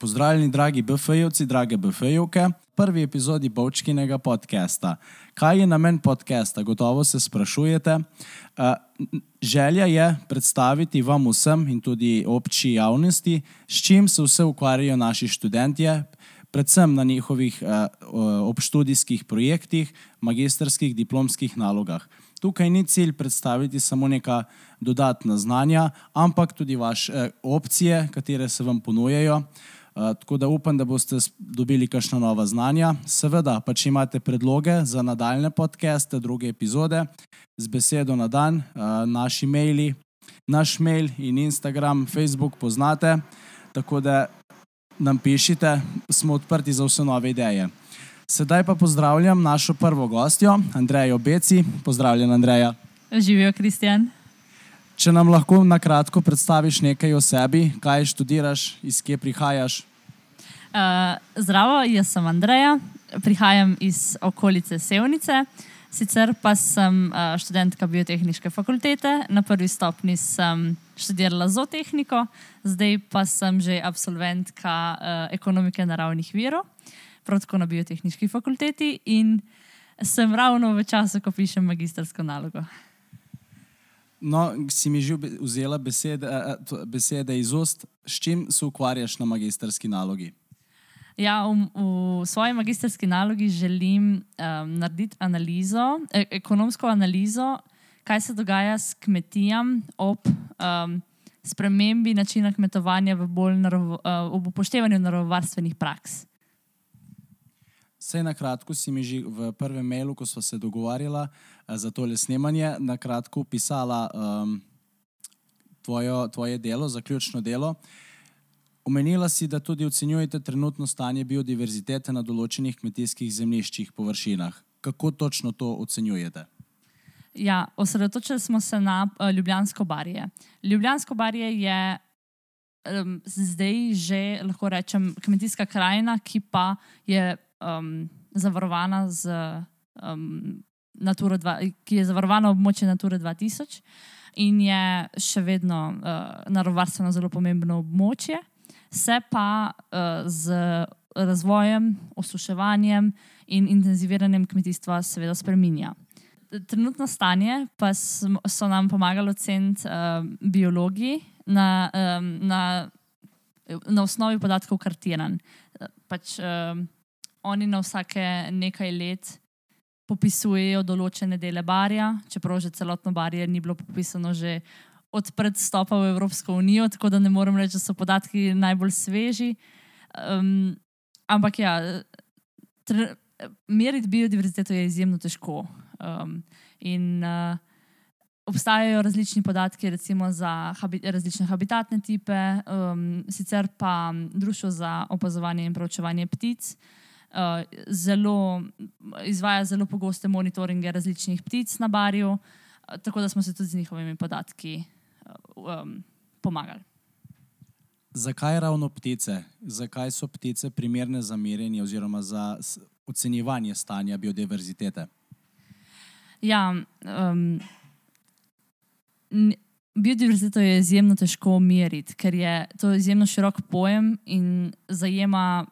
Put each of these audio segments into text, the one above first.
Pozdravljeni, dragi BF-jevci, drage BF-jevke. Prvi epizodi Bovčkinega podcasta. Kaj je namen podcasta? Gotovo se sprašujete. Uh, želja je predstaviti vam vsem in tudi obči javnosti, s čim se vse ukvarjajo naši študentje, predvsem na njihovih uh, obštudijskih projektih, magistrskih, diplomskih nalogah. Tukaj ni cilj predstaviti samo neka dodatna znanja, ampak tudi vaše uh, opcije, katere se vam ponujejo. Uh, tako da upam, da boste dobili kakšno nova znanja. Seveda, pa če imate predloge za nadaljne podcaste, druge epizode, z besedo na dan, uh, naši maili, naš mail in Instagram, Facebook poznate. Tako da nam pišite, smo odprti za vse nove ideje. Sedaj pa pozdravljam našo prvo gostjo, Andrejo Beci. Pozdravljen, Andreja. Živijo, Kristjan. Če nam lahko na kratko predstaviš nekaj o sebi, kaj študiraš, iz kje prihajaš? Uh, zdravo, jaz sem Andreja, prihajam iz okolice Sevnice. Sicer pa sem uh, študentka biotehnične fakultete, na prvi stopni sem študirala zootehniko, zdaj pa sem že absolventka uh, ekonomike naravnih virov, prav tako na biotehnički fakulteti in sem ravno v času, ko pišem magistrsko nalogo. No, si mi že vzela besede, besede iz ust, s čim se ukvarjaš na magistrski nalogi? Ja, v, v svoji magistrski nalogi želim um, narediti analizo, e ekonomsko analizo, kaj se dogaja s kmetijami ob um, spremembi načina kmetovanja v, naravo, uh, v upoštevanju naravovarstvenih praks. Vse na kratko si mi že v prvem mailu, ko smo se dogovarjali uh, za tole snemanje, na kratko opisala um, tvojo, tvoje delo, zaključno delo. Omenila si, da tudi ocenjujete trenutno stanje biodiverzitete na določenih kmetijskih zemljiščih, površinah. Kako točno to ocenjujete? Ja, osredotočili smo se na uh, Ljubljansko barje. Ljubljansko barje je um, zdaj že, lahko rečem, kmetijska krajina, ki pa je um, zavarovana z um, Natura 2, ki je zavarovana območje Nature 2000 in je še vedno uh, naravovarstveno zelo pomembno območje. Se pa uh, z razvojem, osuševanjem in intenziviranjem kmetijstva seveda spreminja trenutno stanje pa so nam pomagali oceniti uh, biologi na, um, na, na osnovi podatkov kartiran. Pač, um, oni na vsake nekaj let popisujejo določene dele barja, čeprav že celotno barje ni bilo popisano že od predstopa v Evropsko unijo, tako da ne morem reči, da so podatki najbolj sveži. Um, ampak ja, meriti biodiverziteto je izjemno težko. Um, in uh, obstajajo različni podatki, recimo za habi različne habitatne type, um, sicer pa Društvo za opazovanje in preučevanje ptic. Uh, zelo, izvaja zelo pogoste monitoringe različnih ptic na barju, uh, tako da smo se tudi z njihovimi podatki uh, um, pomagali. Zakaj ravno ptice? Zakaj so ptice primerne za merjenje oziroma za ocenjevanje stanja biodiverzitete? Ja, um, biodiverziteto je izjemno težko meriti, ker je to izjemno širok pojem in zajema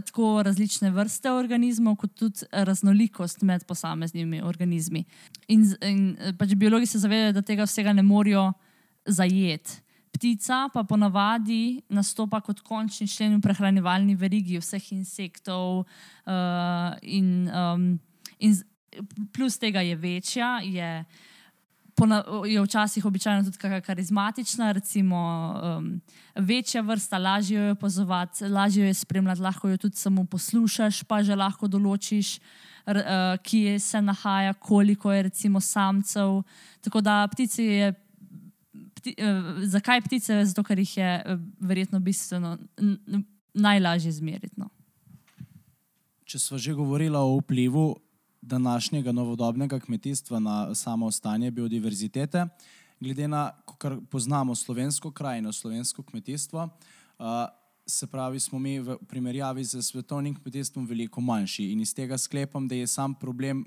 tako različne vrste organizmov, kot tudi raznolikost med posameznimi organizmi. In, in eh, pač biologi se zavedajo, da tega vsega ne morejo zajeti. Ptica pa ponavadi nastopa kot končni člen v prehranjevalni verigi vseh insektov uh, in, um, in plus tega je večja, je, je včasih običajno tudi karizmatična, recimo um, večja vrsta, lažje jo je opazovati, lažje jo je spremljati, lahko jo tudi samo poslušaš, pa že lahko določiš, r, uh, kje se nahaja, koliko je recimo samcev. Tako da ptice je. Pti, uh, zakaj ptice? Zato, ker jih je uh, verjetno bistveno najlažje izmeriti. No. Če smo že govorili o vplivu današnjega novodobnega kmetijstva na samo stanje biodiverzitete. Glede na to, kar poznamo slovensko krajino, slovensko kmetijstvo, se pravi, smo mi v primerjavi z svetovnim kmetijstvom veliko manjši in iz tega sklepam, da je sam problem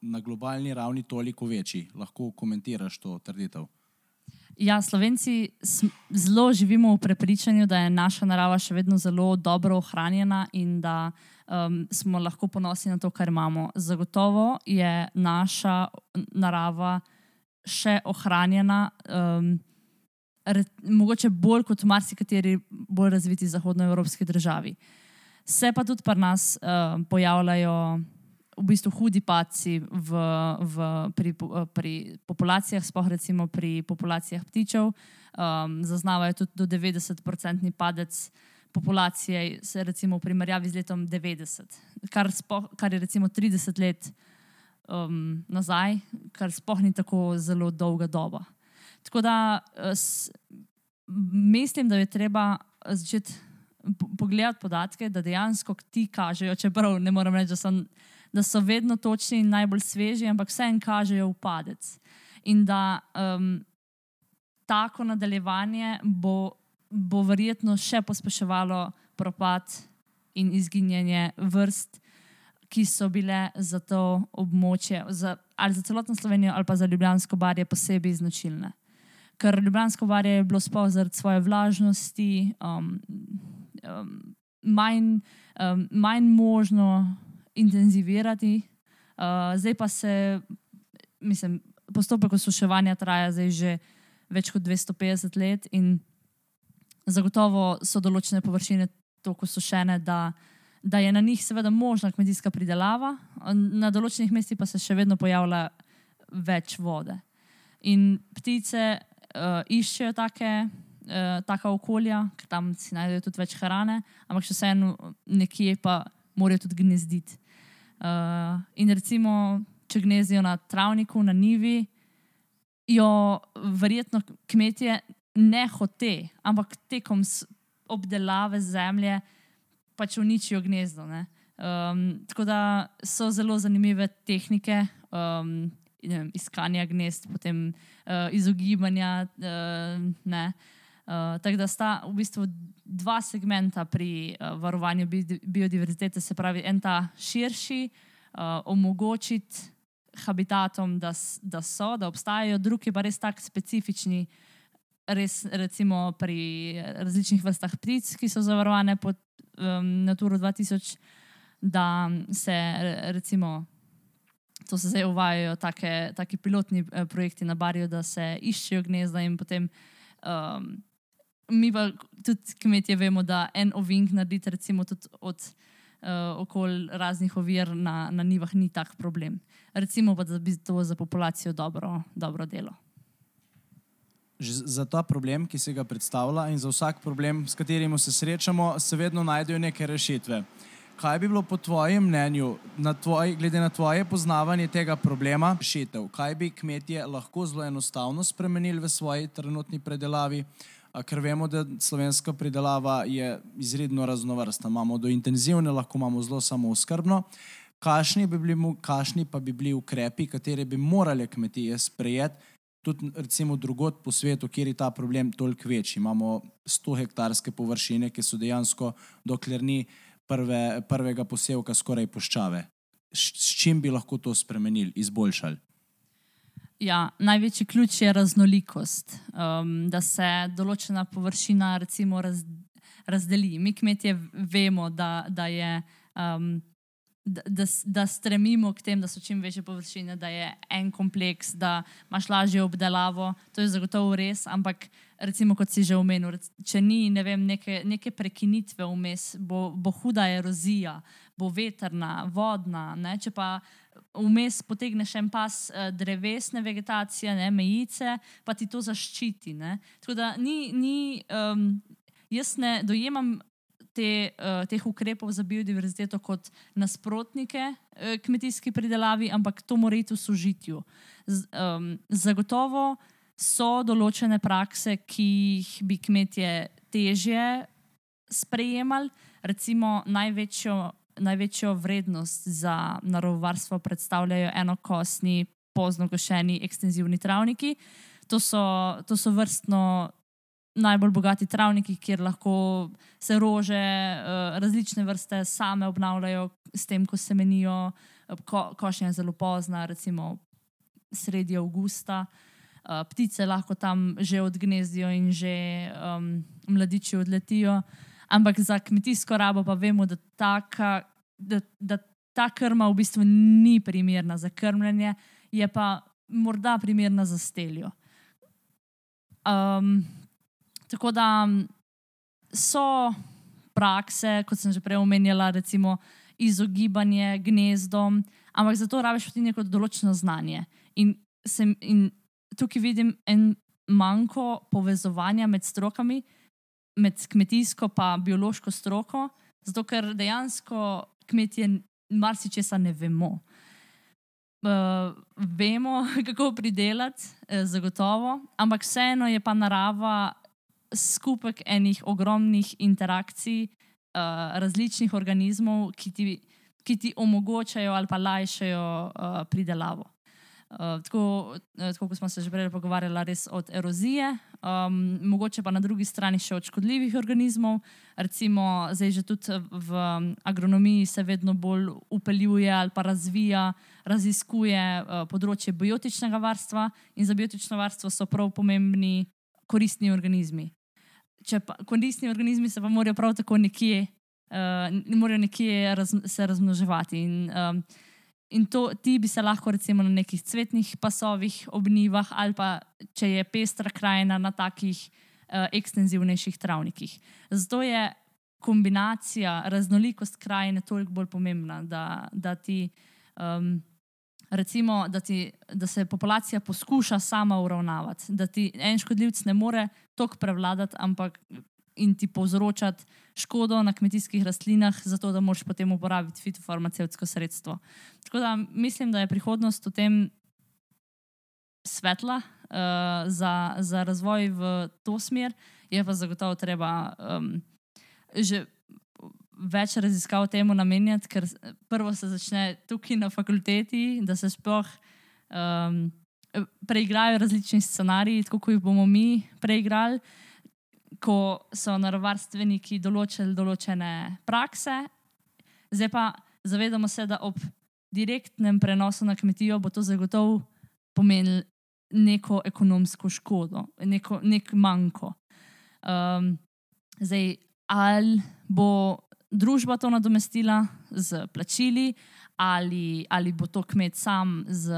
na globalni ravni toliko večji. Lahko komentiraš to trditev. Ja, Slovenci zelo živimo v prepričanju, da je naša narava še vedno zelo dobro ohranjena in da um, smo lahko ponosni na to, kar imamo. Zagotovo je naša narava še ohranjena, um, re, mogoče bolj kot v marsikateri bolj razviti zahodnoevropski državi. Se pa tudi pri nas um, pojavljajo v bistvu hudi paci v, v, pri, pri populacijah, sploh recimo pri populacijah ptičev. Um, zaznavajo tudi do 90-odstotni padec populacije, se recimo v primerjavi z letom 90, kar, spoh, kar je recimo 30 let um, nazaj, kar sploh ni tako zelo dolga doba. Tako da s, mislim, da je treba začeti pogledati podatke, da dejansko ti kažejo, čeprav ne morem reči, da sem da so vedno točni in najbolj sveži, ampak vseeno kažejo upadec. In da um, tako nadaljevanje bo, bo verjetno še pospeševalo propad in izginjanje vrst, ki so bile za to območje, za, ali za celotno Slovenijo, ali pa za Ljubljansko barje posebej značilne. Ker Ljubljansko barje je bilo sploh zaradi svoje vlažnosti um, um, manj, um, manj možno intenzivirati. Uh, zdaj pa se, mislim, postopek osuševanja traja zdaj že več kot 250 let in zagotovo so določene površine tako osušene, da, da je na njih seveda možna kmetijska pridelava, na določenih mestih pa se še vedno pojavlja več vode. In ptice uh, iščejo take, uh, taka okolja, ker tam si najdejo tudi več hrane, ampak še vseeno nekje pa morajo tudi gnezditi. Uh, in recimo, če gnezdijo na travniku, na nivi, jo verjetno kmetje ne hote, ampak tekom obdelave zemlje pač uničijo gnezdo. Um, tako da so zelo zanimive tehnike um, vem, iskanja gnezd, potem uh, izogibanja. Uh, Uh, tako da sta v bistvu dva segmenta pri uh, varovanju bi biodiverzitete, se pravi, en ta širši, uh, omogočiti habitatom, da, da so, da obstajajo, drugi pa res tako specifični, res recimo pri različnih vrstah ptic, ki so zavarovane pod um, Naturo 2000, da se recimo. To se zdaj uvajajo taki pilotni projekti na Barju, da se iščejo gnezda in potem um, mi pa tudi kmetje vemo, da en ovink narediti, recimo tudi od uh, okol raznih ovir na, na nivah, ni tak problem. Recimo pa, da bi to za populacijo dobro, dobro delo. Za ta problem, ki se ga predstavlja, in za vsak problem, s katerim se srečamo, se vedno najdejo neke rešitve. Kaj bi bilo po tvojem mnenju, na tvoj, glede na tvoje poznavanje tega problema, rešitev? Kaj bi kmetje lahko zelo enostavno spremenili v svoji trenutni predelavi? Uh, ker vemo, da slovenska pridelava je izredno raznovrstna. Imamo do intenzivne, lahko imamo zelo samo skrbno. Kašni, bi kašni pa bi bili ukrepi, katere bi morale kmetije sprejeti, tudi recimo drugot po svetu, kjer je ta problem toliko večji. Imamo 100 hektarske površine, ki so dejansko, dokler ni prve, prvega posevka, skoraj poščave. S čim bi lahko to spremenili, izboljšali? Ja, največji ključ je raznolikost, um, da se določena površina recimo, raz, razdeli. Mi kmetje vemo, da, da, je, um, da, da, da stremimo k temu, da so čim večje površine, da je en kompleks, da imaš lažjo obdelavo. To je zagotovo res, ampak recimo, kot si že omenil, če ni ne vem, neke, neke prekinitve vmes, bo, bo huda erozija, bo veterna, vodna. Ne? Če pa vmes potegneš en pas uh, drevesne vegetacije, ne, mejice, pa ti to zaščiti. Ne. Tako da ni, ni um, jaz ne dojemam te, uh, teh ukrepov za biodiverziteto kot nasprotnike uh, kmetijski pridelavi, ampak to mora iti v sožitju. Z, um, zagotovo so določene prakse, ki jih bi kmetje težje sprejemali, recimo največjo največjo vrednost za naravovarstvo predstavljajo enokosni, poznogošeni, ekstenzivni travniki. To so, to so vrstno najbolj bogati travniki, kjer lahko se rože, eh, različne vrste same obnavljajo s tem, ko se menijo. Ko, košnja je zelo pozna, recimo sredi avgusta. uh, ptice lahko tam že odgnezdijo in že um, mladiči odletijo. Ampak za kmetijsko rabo pa vemo, da, taka, da, da ta krma v bistvu ni primerna za krmljenje, je pa morda primerna za steljo. Um, tako da so prakse, kot sem že prej omenjala, recimo izogibanje gnezdom, ampak za to rabiš tudi neko določeno znanje. In, sem, in tukaj vidim en manjko povezovanja med strokami, med kmetijsko in biološko stroko, zato ker dejansko kmetje marsikaj ne vemo. Uh, vemo, kako pridelati, eh, zagotovo, ampak vseeno je pa narava skupek enih ogromnih interakcij uh, različnih organizmov, ki ti, ki ti omogočajo ali pa lajšajo uh, pridelavo. Uh, tako, tako kot smo se že prej pogovarjali, res od erozije, um, mogoče pa na drugi strani še od škodljivih organizmov. Recimo, zdaj že tudi v agronomiji se vedno bolj upeljuje ali pa razvija, raziskuje uh, področje biotičnega varstva, in za biotično varstvo so prav pomembni koristni organizmi pa, koristni organizmi se pa morajo prav tako nekje, uh, morajo nekje raz, se razmnoževati. In, um, in to, ti bi se lahko recimo na nekih cvetnih pasovih, obnivah ali pa če je pestra krajina na takih uh, ekstenzivnejših travnikih. Zato je kombinacija, raznolikost krajine toliko bolj pomembna, da, da ti. Um, recimo, da, ti, da se populacija poskuša sama uravnavati, da ti en škodljivc ne more toliko prevladati, ampak in ti povzročati škodo na kmetijskih rastlinah, zato da moš potem uporabiti fitofarmacevtsko sredstvo. Tako da mislim, da je prihodnost v tem svetla uh, za, za razvoj v to smer, je pa zagotovo treba um, že več raziskav temu namenjati, ker prvo se začne tukaj na fakulteti, da se sploh um, preigrajo različni scenariji, tako kot jih bomo mi preigrali, ko so naravovarstveniki določili določene prakse. Zdaj pa zavedamo se, da ob direktnem prenosu na kmetijo bo to zagotovo pomenilo neko ekonomsko škodo, neko, nek manjko. Um, zdaj, ali bo družba to nadomestila z plačili, ali, ali bo to kmet sam z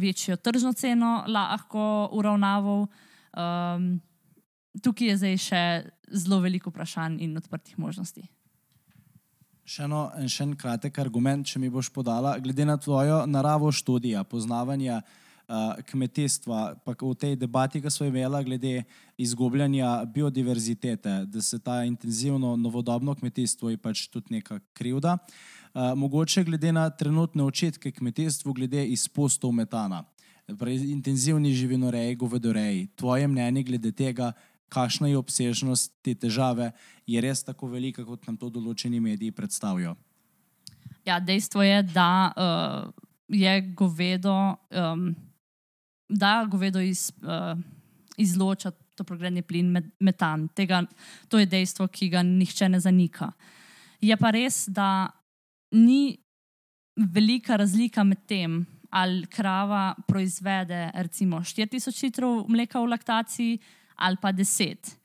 večjo tržno ceno lahko uravnaval. Um, tukaj je zdaj še zelo veliko vprašanj in odprtih možnosti. Še, eno, še en kratek argument, če mi boš podala, glede na tvojo naravo študija, poznavanja uh, kmetijstva, pa v tej debati, ki smo imeli glede izgubljanja biodiverzitete, da se ta intenzivno novodobno kmetijstvo je pač tudi neka krivda. Uh, mogoče glede na trenutne očitke kmetijstvu, glede izpustov metana, intenzivni živinoreji, govedoreji, tvoje mnenje glede tega, kakšna je obsežnost te težave, je res tako velika, kot nam to določeni mediji predstavijo. Ja, dejstvo je, da uh, je govedo. Um, da govedo iz, uh, izloča toplogredni plin med, metan. Tega, to je dejstvo, ki ga nihče ne zanika. Je pa res, da ni velika razlika med tem, ali krava proizvede recimo 4000 litrov mleka v laktaciji ali pa 10.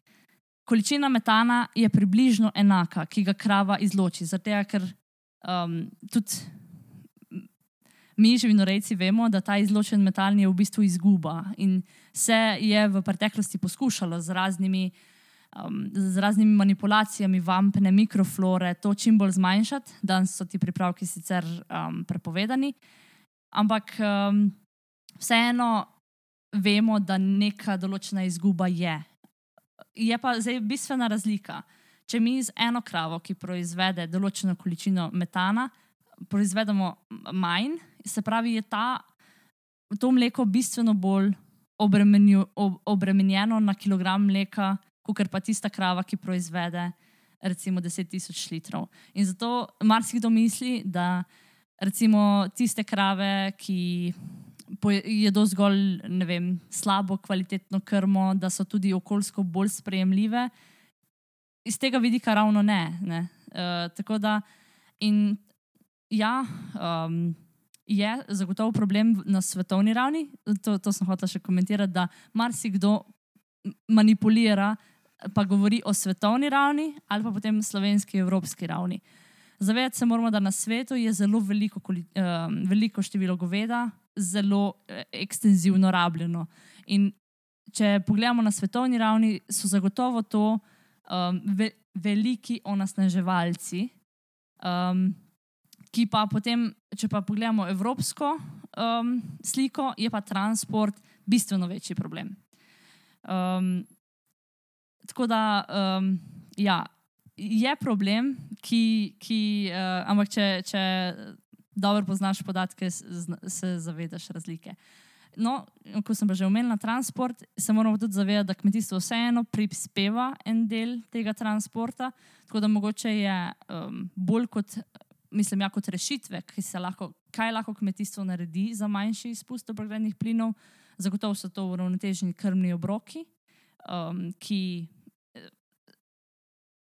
Količina metana je približno enaka, ki ga krava izloči, zato ker um, tudi mi, živinorejci, vemo, da ta izločen metal je v bistvu izguba in se je v preteklosti poskušalo z raznimi, um, z raznimi manipulacijami vampne mikroflore to čim bolj zmanjšati. Danes so ti pripravki sicer um, prepovedani, ampak um, vseeno vemo, da neka določena izguba je. Je pa zdaj bistvena razlika. Če mi z eno kravo, ki proizvede določeno količino metana, proizvedemo manj, se pravi, je ta, to mleko bistveno bolj obremenju, ob, obremenjeno na kilogram mleka, kot pa tista krava, ki proizvede recimo 10.000 litrov. In zato marsikdo misli, da recimo tiste krave, ki jedo zgolj vem, slabo, kvalitetno krmo, da so tudi okoljsko bolj sprejemljive. Iz tega vidika ravno ne. ne. Uh, tako da, in ja, um, je zagotovo problem na svetovni ravni. To, to sem hotel še komentirati, da marsikdo manipulira, pa govori o svetovni ravni ali pa potem slovenski, evropski ravni. Zavedati se moramo, da na svetu je zelo veliko, veliko število goveda, zelo eh, ekstenzivno rabljeno. In če pogledamo na svetovni ravni, so zagotovo to um, ve, veliki onasnaževalci, um, ki pa potem, če pa pogledamo evropsko um, sliko, je pa transport bistveno večji problem. Um, tako da, um, ja, je problem, ki, ki uh, ampak če, če dobro poznaš podatke, se zavedaš razlike. No, ko sem že omenila transport, se moramo tudi zavedati, da kmetijstvo vseeno prispeva en del tega transporta. Tako da mogoče je um, bolj kot, mislim, ja, kot rešitve, lahko, kaj lahko kmetijstvo naredi za manjši izpust toplogrednih plinov. Zagotovo so to uravnoteženi krmni obroki, um, ki, eh,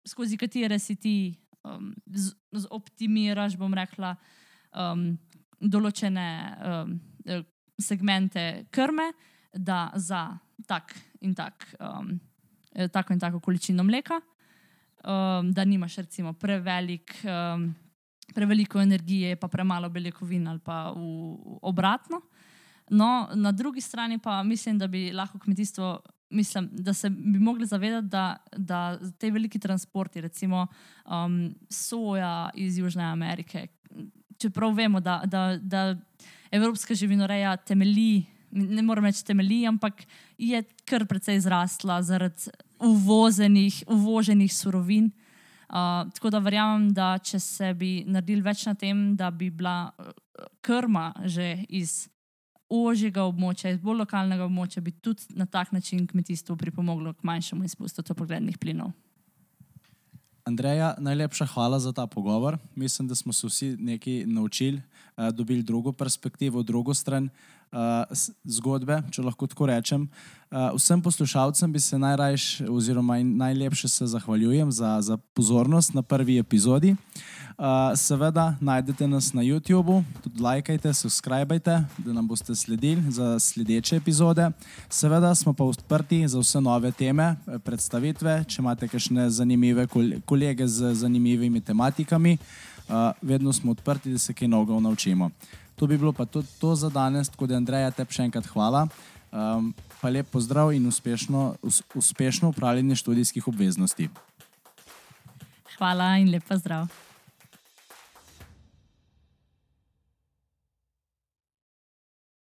skozi katere si ti um, z, z optimiraš, bom rekla, um, določene. Um, segmente krme, da za tak in tak, um, eh, tako in tako količino mleka, um, da nimaš recimo prevelik, um, preveliko energije, pa premalo beljakovin ali pa v, v obratno. No, na drugi strani pa mislim, da bi lahko kmetijstvo, mislim, da se bi mogli zavedati, da, da te veliki transporti, recimo um, soja iz Južne Amerike, čeprav vemo, da, da, da evropska živinoreja temelji, ne morem reči temelji, ampak je kar precej zrasla zaradi uvozenih, uvoženih surovin. Uh, tako da verjamem, da če se bi naredili več na tem, da bi bila uh, krma že iz ožjega območja, iz bolj lokalnega območja, bi tudi na tak način kmetijstvo pripomoglo k manjšemu izpustu toplogrednih plinov. Andreja, najlepša hvala za ta pogovor. Mislim, da smo se vsi nekaj naučili, uh, dobili drugo perspektivo, drugo stran uh, zgodbe, če lahko tako rečem. Uh, vsem poslušalcem bi se najrajš, oziroma najlepše se zahvaljujem za, za pozornost na prvi epizodi. Uh, seveda najdete nas na YouTubu, tudi лаjkajte, subskrbajte, da nam boste sledili za sledeče epizode. Seveda smo pa odprti za vse nove teme, predstavitve. Če imate kakšne zanimive kolege z zanimivimi tematikami, vedno smo odprti, da se kaj novega naučimo. To bi bilo pa tudi to za danes, tako da Andreja, te še enkrat hvala. Um, pa lep pozdrav in uspešno, uspešno upravljanje študijskih obveznosti. Hvala in lep pozdrav.